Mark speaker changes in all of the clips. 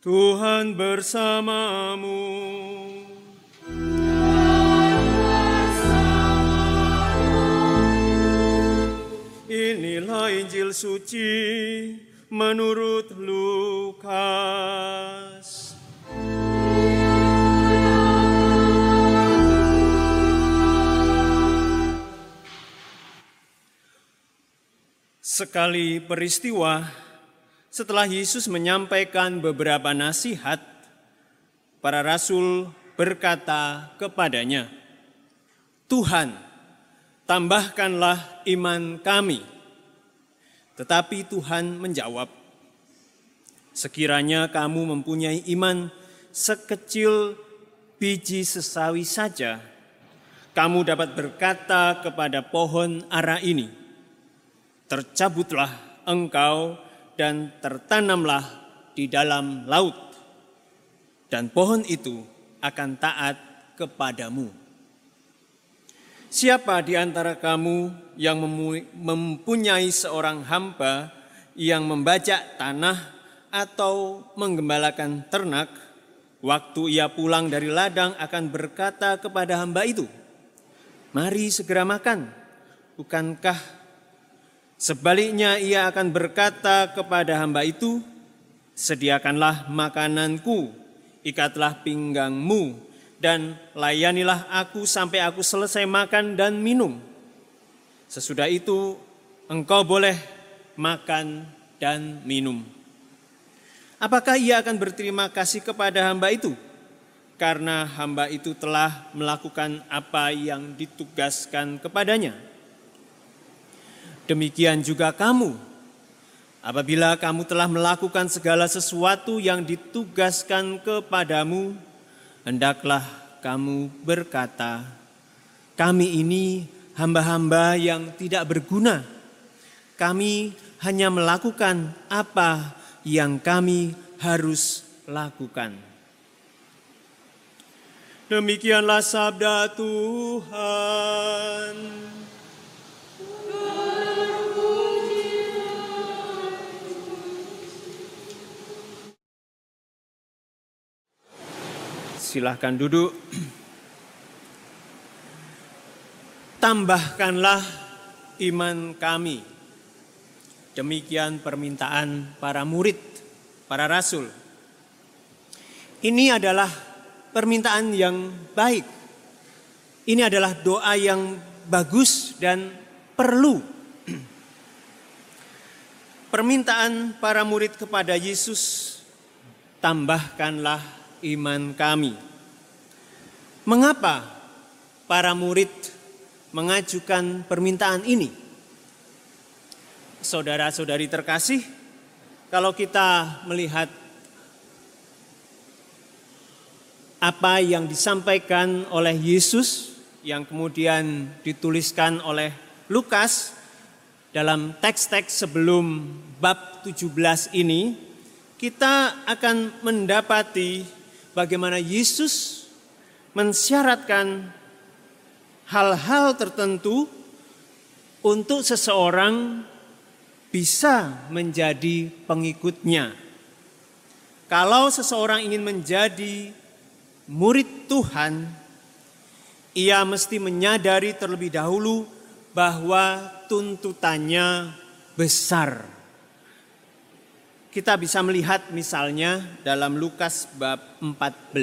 Speaker 1: Tuhan bersamamu. Inilah Injil suci menurut Lukas. Sekali peristiwa, setelah Yesus menyampaikan beberapa nasihat, para rasul berkata kepadanya, "Tuhan, tambahkanlah iman kami." Tetapi Tuhan menjawab, "Sekiranya kamu mempunyai iman sekecil biji sesawi saja, kamu dapat berkata kepada pohon ara ini, tercabutlah engkau dan tertanamlah di dalam laut, dan pohon itu akan taat kepadamu. Siapa di antara kamu yang mempunyai seorang hamba yang membajak tanah atau menggembalakan ternak, waktu ia pulang dari ladang akan berkata kepada hamba itu, "Mari segera makan." Bukankah Sebaliknya ia akan berkata kepada hamba itu, sediakanlah makananku, ikatlah pinggangmu, dan layanilah aku sampai aku selesai makan dan minum. Sesudah itu engkau boleh makan dan minum. Apakah ia akan berterima kasih kepada hamba itu? Karena hamba itu telah melakukan apa yang ditugaskan kepadanya. Demikian juga kamu, apabila kamu telah melakukan segala sesuatu yang ditugaskan kepadamu, hendaklah kamu berkata, "Kami ini hamba-hamba yang tidak berguna. Kami hanya melakukan apa yang kami harus lakukan." Demikianlah sabda Tuhan. Silahkan duduk. Tambahkanlah iman kami. Demikian permintaan para murid, para rasul. Ini adalah permintaan yang baik. Ini adalah doa yang bagus dan perlu. Permintaan para murid kepada Yesus, tambahkanlah iman kami. Mengapa para murid mengajukan permintaan ini? Saudara-saudari terkasih, kalau kita melihat apa yang disampaikan oleh Yesus yang kemudian dituliskan oleh Lukas dalam teks-teks sebelum bab 17 ini, kita akan mendapati bagaimana Yesus mensyaratkan hal-hal tertentu untuk seseorang bisa menjadi pengikutnya. Kalau seseorang ingin menjadi murid Tuhan, ia mesti menyadari terlebih dahulu bahwa tuntutannya besar kita bisa melihat misalnya dalam Lukas bab 14.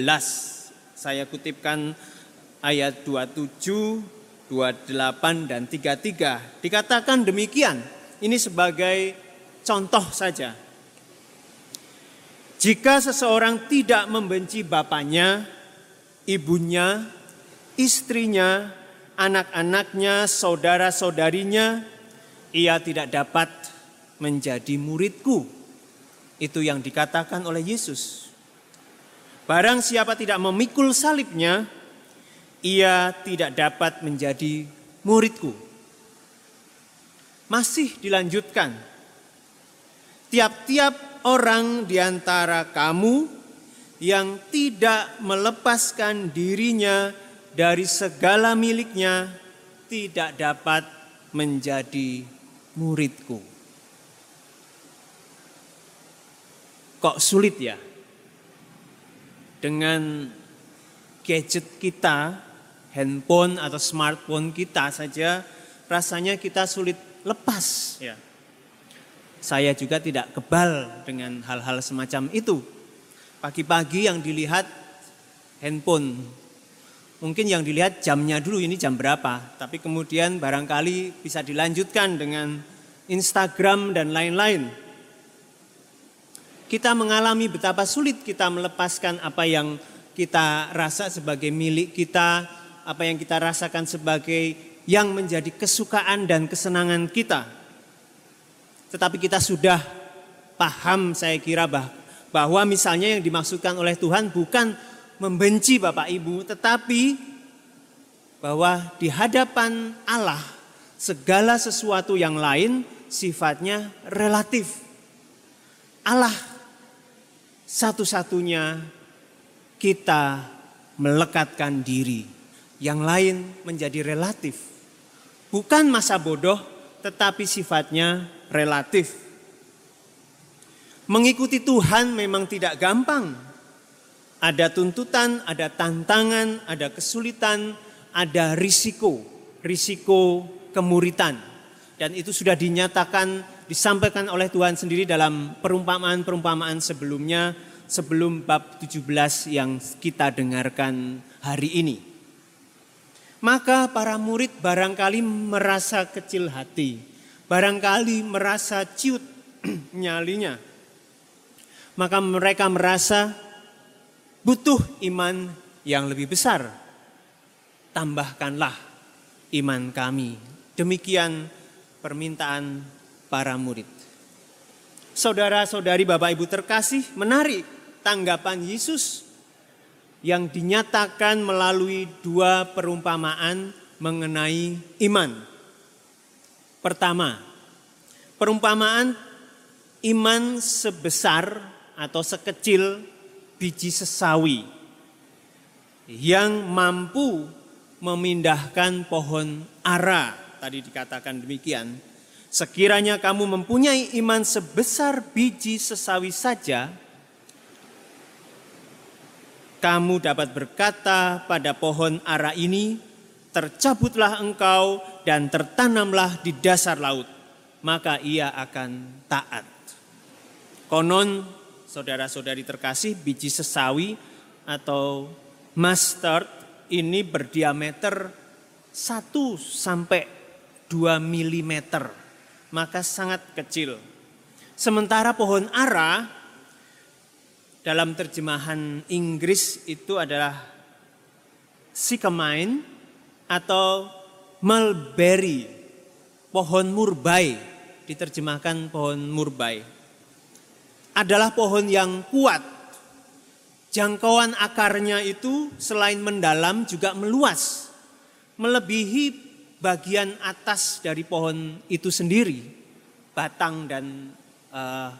Speaker 1: Saya kutipkan ayat 27, 28 dan 33. Dikatakan demikian. Ini sebagai contoh saja. Jika seseorang tidak membenci bapaknya, ibunya, istrinya, anak-anaknya, saudara-saudarinya, ia tidak dapat menjadi muridku itu yang dikatakan oleh Yesus. Barang siapa tidak memikul salibnya, ia tidak dapat menjadi muridku. Masih dilanjutkan. Tiap-tiap orang di antara kamu yang tidak melepaskan dirinya dari segala miliknya tidak dapat menjadi muridku. Kok sulit ya? dengan gadget kita, handphone atau smartphone kita saja rasanya kita sulit lepas ya. Saya juga tidak kebal dengan hal-hal semacam itu. Pagi-pagi yang dilihat handphone. Mungkin yang dilihat jamnya dulu ini jam berapa, tapi kemudian barangkali bisa dilanjutkan dengan Instagram dan lain-lain. Kita mengalami betapa sulit kita melepaskan apa yang kita rasa sebagai milik kita, apa yang kita rasakan sebagai yang menjadi kesukaan dan kesenangan kita. Tetapi kita sudah paham saya kira bahwa misalnya yang dimaksudkan oleh Tuhan bukan membenci Bapak Ibu, tetapi bahwa di hadapan Allah segala sesuatu yang lain sifatnya relatif. Allah satu-satunya kita melekatkan diri, yang lain menjadi relatif. Bukan masa bodoh, tetapi sifatnya relatif. Mengikuti Tuhan memang tidak gampang. Ada tuntutan, ada tantangan, ada kesulitan, ada risiko, risiko kemuritan. Dan itu sudah dinyatakan, disampaikan oleh Tuhan sendiri dalam perumpamaan-perumpamaan sebelumnya, sebelum bab 17 yang kita dengarkan hari ini. Maka para murid barangkali merasa kecil hati barangkali merasa ciut nyalinya. Maka mereka merasa butuh iman yang lebih besar. Tambahkanlah iman kami. Demikian permintaan para murid. Saudara-saudari Bapak Ibu terkasih menarik tanggapan Yesus yang dinyatakan melalui dua perumpamaan mengenai iman. Pertama, perumpamaan iman sebesar atau sekecil biji sesawi yang mampu memindahkan pohon ara. Tadi dikatakan demikian. Sekiranya kamu mempunyai iman sebesar biji sesawi saja, kamu dapat berkata pada pohon ara ini, tercabutlah engkau dan tertanamlah di dasar laut, maka ia akan taat. Konon saudara-saudari terkasih biji sesawi atau mustard ini berdiameter 1 sampai 2 mm, maka sangat kecil. Sementara pohon ara dalam terjemahan Inggris itu adalah sycamine atau mulberry, pohon murbai, diterjemahkan pohon murbai. Adalah pohon yang kuat. Jangkauan akarnya itu selain mendalam juga meluas, melebihi bagian atas dari pohon itu sendiri, batang dan uh,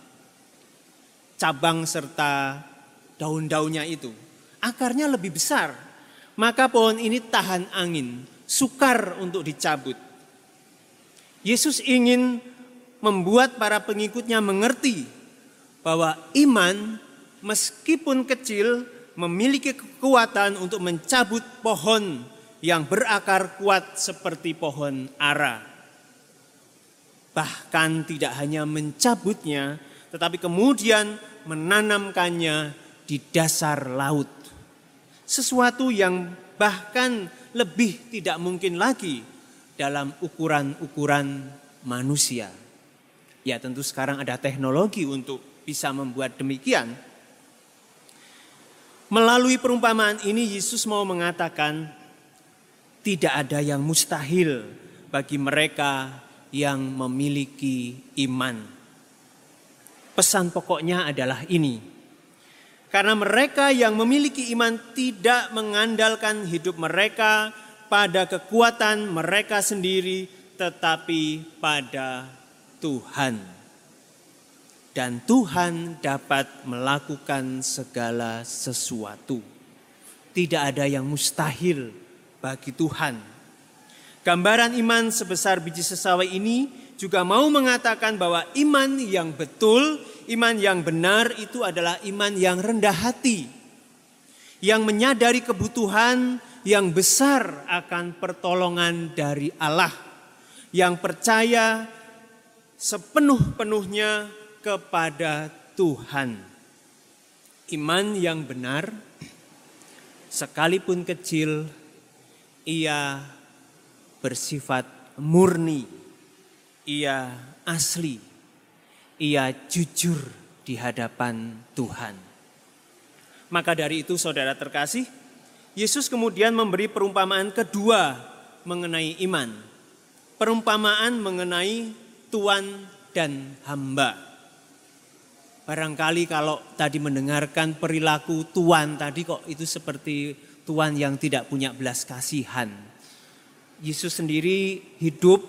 Speaker 1: cabang serta daun-daunnya itu. Akarnya lebih besar maka pohon ini tahan angin, sukar untuk dicabut. Yesus ingin membuat para pengikutnya mengerti bahwa iman meskipun kecil memiliki kekuatan untuk mencabut pohon yang berakar kuat seperti pohon ara. Bahkan tidak hanya mencabutnya, tetapi kemudian menanamkannya di dasar laut sesuatu yang bahkan lebih tidak mungkin lagi dalam ukuran-ukuran manusia. Ya tentu sekarang ada teknologi untuk bisa membuat demikian. Melalui perumpamaan ini Yesus mau mengatakan tidak ada yang mustahil bagi mereka yang memiliki iman. Pesan pokoknya adalah ini karena mereka yang memiliki iman tidak mengandalkan hidup mereka pada kekuatan mereka sendiri, tetapi pada Tuhan. Dan Tuhan dapat melakukan segala sesuatu. Tidak ada yang mustahil bagi Tuhan. Gambaran iman sebesar biji sesawai ini juga mau mengatakan bahwa iman yang betul, iman yang benar itu adalah iman yang rendah hati. yang menyadari kebutuhan yang besar akan pertolongan dari Allah, yang percaya sepenuh-penuhnya kepada Tuhan. Iman yang benar, sekalipun kecil, ia bersifat murni, ia asli, ia jujur di hadapan Tuhan. Maka dari itu saudara terkasih, Yesus kemudian memberi perumpamaan kedua mengenai iman. Perumpamaan mengenai tuan dan hamba. Barangkali kalau tadi mendengarkan perilaku tuan tadi kok itu seperti tuan yang tidak punya belas kasihan. Yesus sendiri hidup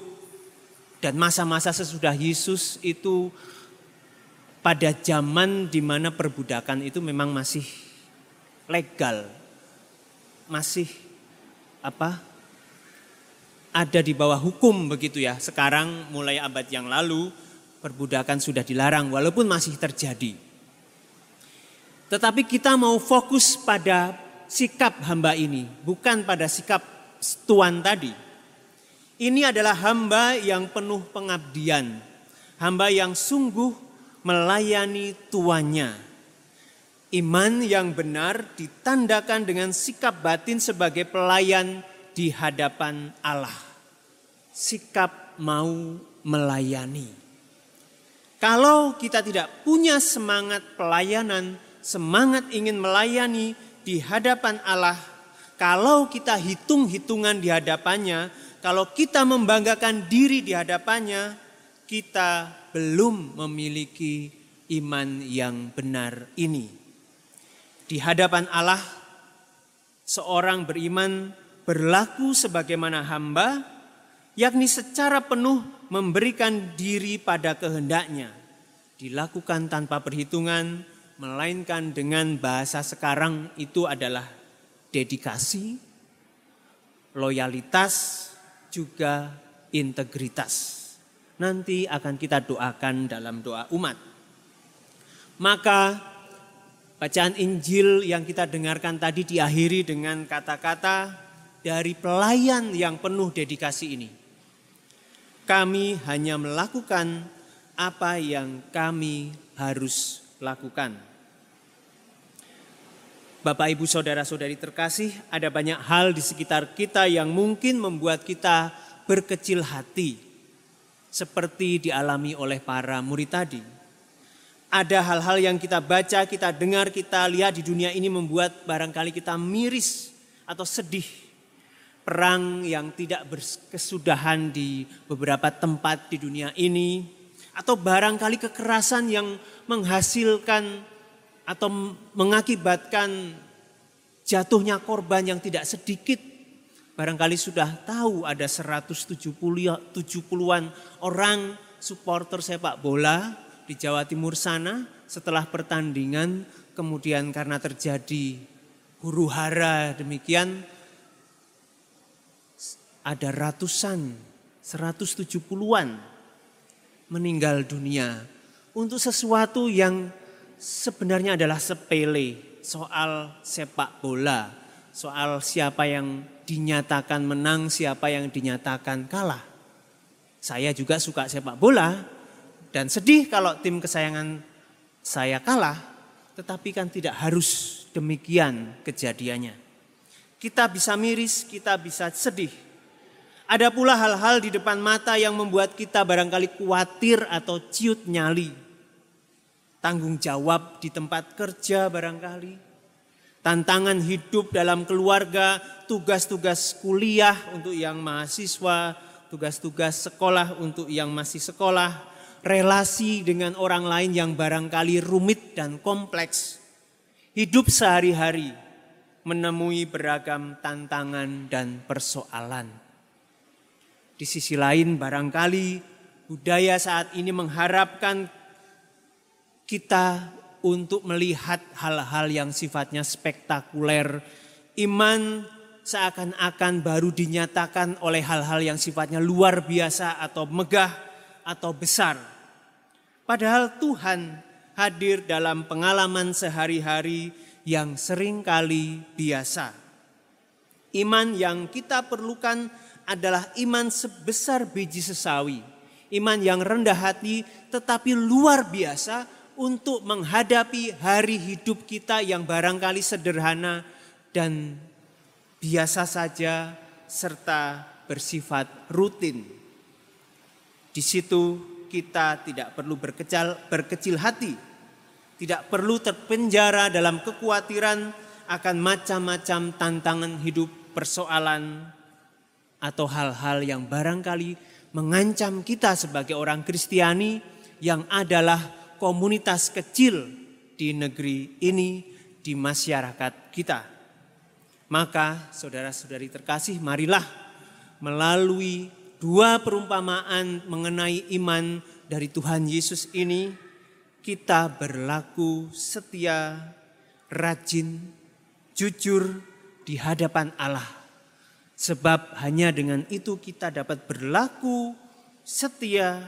Speaker 1: dan masa-masa sesudah Yesus itu pada zaman di mana perbudakan itu memang masih legal, masih apa ada di bawah hukum begitu ya. Sekarang mulai abad yang lalu perbudakan sudah dilarang walaupun masih terjadi. Tetapi kita mau fokus pada sikap hamba ini, bukan pada sikap tuan tadi. Ini adalah hamba yang penuh pengabdian, hamba yang sungguh melayani tuannya Iman yang benar ditandakan dengan sikap batin sebagai pelayan di hadapan Allah. Sikap mau melayani. Kalau kita tidak punya semangat pelayanan, semangat ingin melayani di hadapan Allah, kalau kita hitung-hitungan di hadapannya, kalau kita membanggakan diri di hadapannya, kita belum memiliki iman yang benar ini. Di hadapan Allah, seorang beriman berlaku sebagaimana hamba, yakni secara penuh memberikan diri pada kehendaknya. Dilakukan tanpa perhitungan, melainkan dengan bahasa sekarang itu adalah dedikasi, loyalitas, juga integritas. Nanti akan kita doakan dalam doa umat. Maka Bacaan Injil yang kita dengarkan tadi diakhiri dengan kata-kata dari pelayan yang penuh dedikasi ini. Kami hanya melakukan apa yang kami harus lakukan. Bapak, ibu, saudara-saudari terkasih, ada banyak hal di sekitar kita yang mungkin membuat kita berkecil hati, seperti dialami oleh para murid tadi ada hal-hal yang kita baca, kita dengar, kita lihat di dunia ini membuat barangkali kita miris atau sedih. Perang yang tidak berkesudahan di beberapa tempat di dunia ini. Atau barangkali kekerasan yang menghasilkan atau mengakibatkan jatuhnya korban yang tidak sedikit. Barangkali sudah tahu ada 170-an orang supporter sepak bola di Jawa Timur sana setelah pertandingan kemudian karena terjadi huru hara demikian ada ratusan 170-an meninggal dunia untuk sesuatu yang sebenarnya adalah sepele soal sepak bola, soal siapa yang dinyatakan menang, siapa yang dinyatakan kalah. Saya juga suka sepak bola, dan sedih kalau tim kesayangan saya kalah, tetapi kan tidak harus demikian kejadiannya. Kita bisa miris, kita bisa sedih. Ada pula hal-hal di depan mata yang membuat kita barangkali khawatir atau ciut nyali. Tanggung jawab di tempat kerja barangkali. Tantangan hidup dalam keluarga, tugas-tugas kuliah untuk yang mahasiswa, tugas-tugas sekolah untuk yang masih sekolah, relasi dengan orang lain yang barangkali rumit dan kompleks. Hidup sehari-hari menemui beragam tantangan dan persoalan. Di sisi lain barangkali budaya saat ini mengharapkan kita untuk melihat hal-hal yang sifatnya spektakuler. Iman seakan-akan baru dinyatakan oleh hal-hal yang sifatnya luar biasa atau megah atau besar. Padahal Tuhan hadir dalam pengalaman sehari-hari yang sering kali biasa. Iman yang kita perlukan adalah iman sebesar biji sesawi. Iman yang rendah hati tetapi luar biasa untuk menghadapi hari hidup kita yang barangkali sederhana dan biasa saja serta bersifat rutin. Di situ kita tidak perlu berkecil, berkecil hati, tidak perlu terpenjara dalam kekhawatiran akan macam-macam tantangan hidup, persoalan, atau hal-hal yang barangkali mengancam kita sebagai orang Kristiani yang adalah komunitas kecil di negeri ini, di masyarakat kita. Maka saudara-saudari terkasih marilah melalui dua perumpamaan mengenai iman dari Tuhan Yesus ini kita berlaku setia, rajin, jujur di hadapan Allah Sebab hanya dengan itu kita dapat berlaku setia,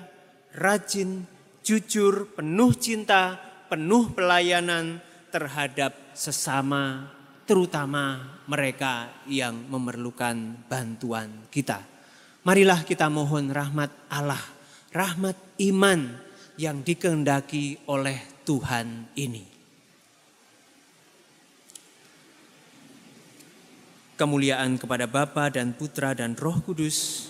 Speaker 1: rajin, jujur, penuh cinta, penuh pelayanan terhadap sesama, terutama mereka yang memerlukan bantuan kita. Marilah kita mohon rahmat Allah, rahmat iman yang dikehendaki oleh Tuhan ini. kemuliaan kepada Bapa dan Putra dan Roh Kudus,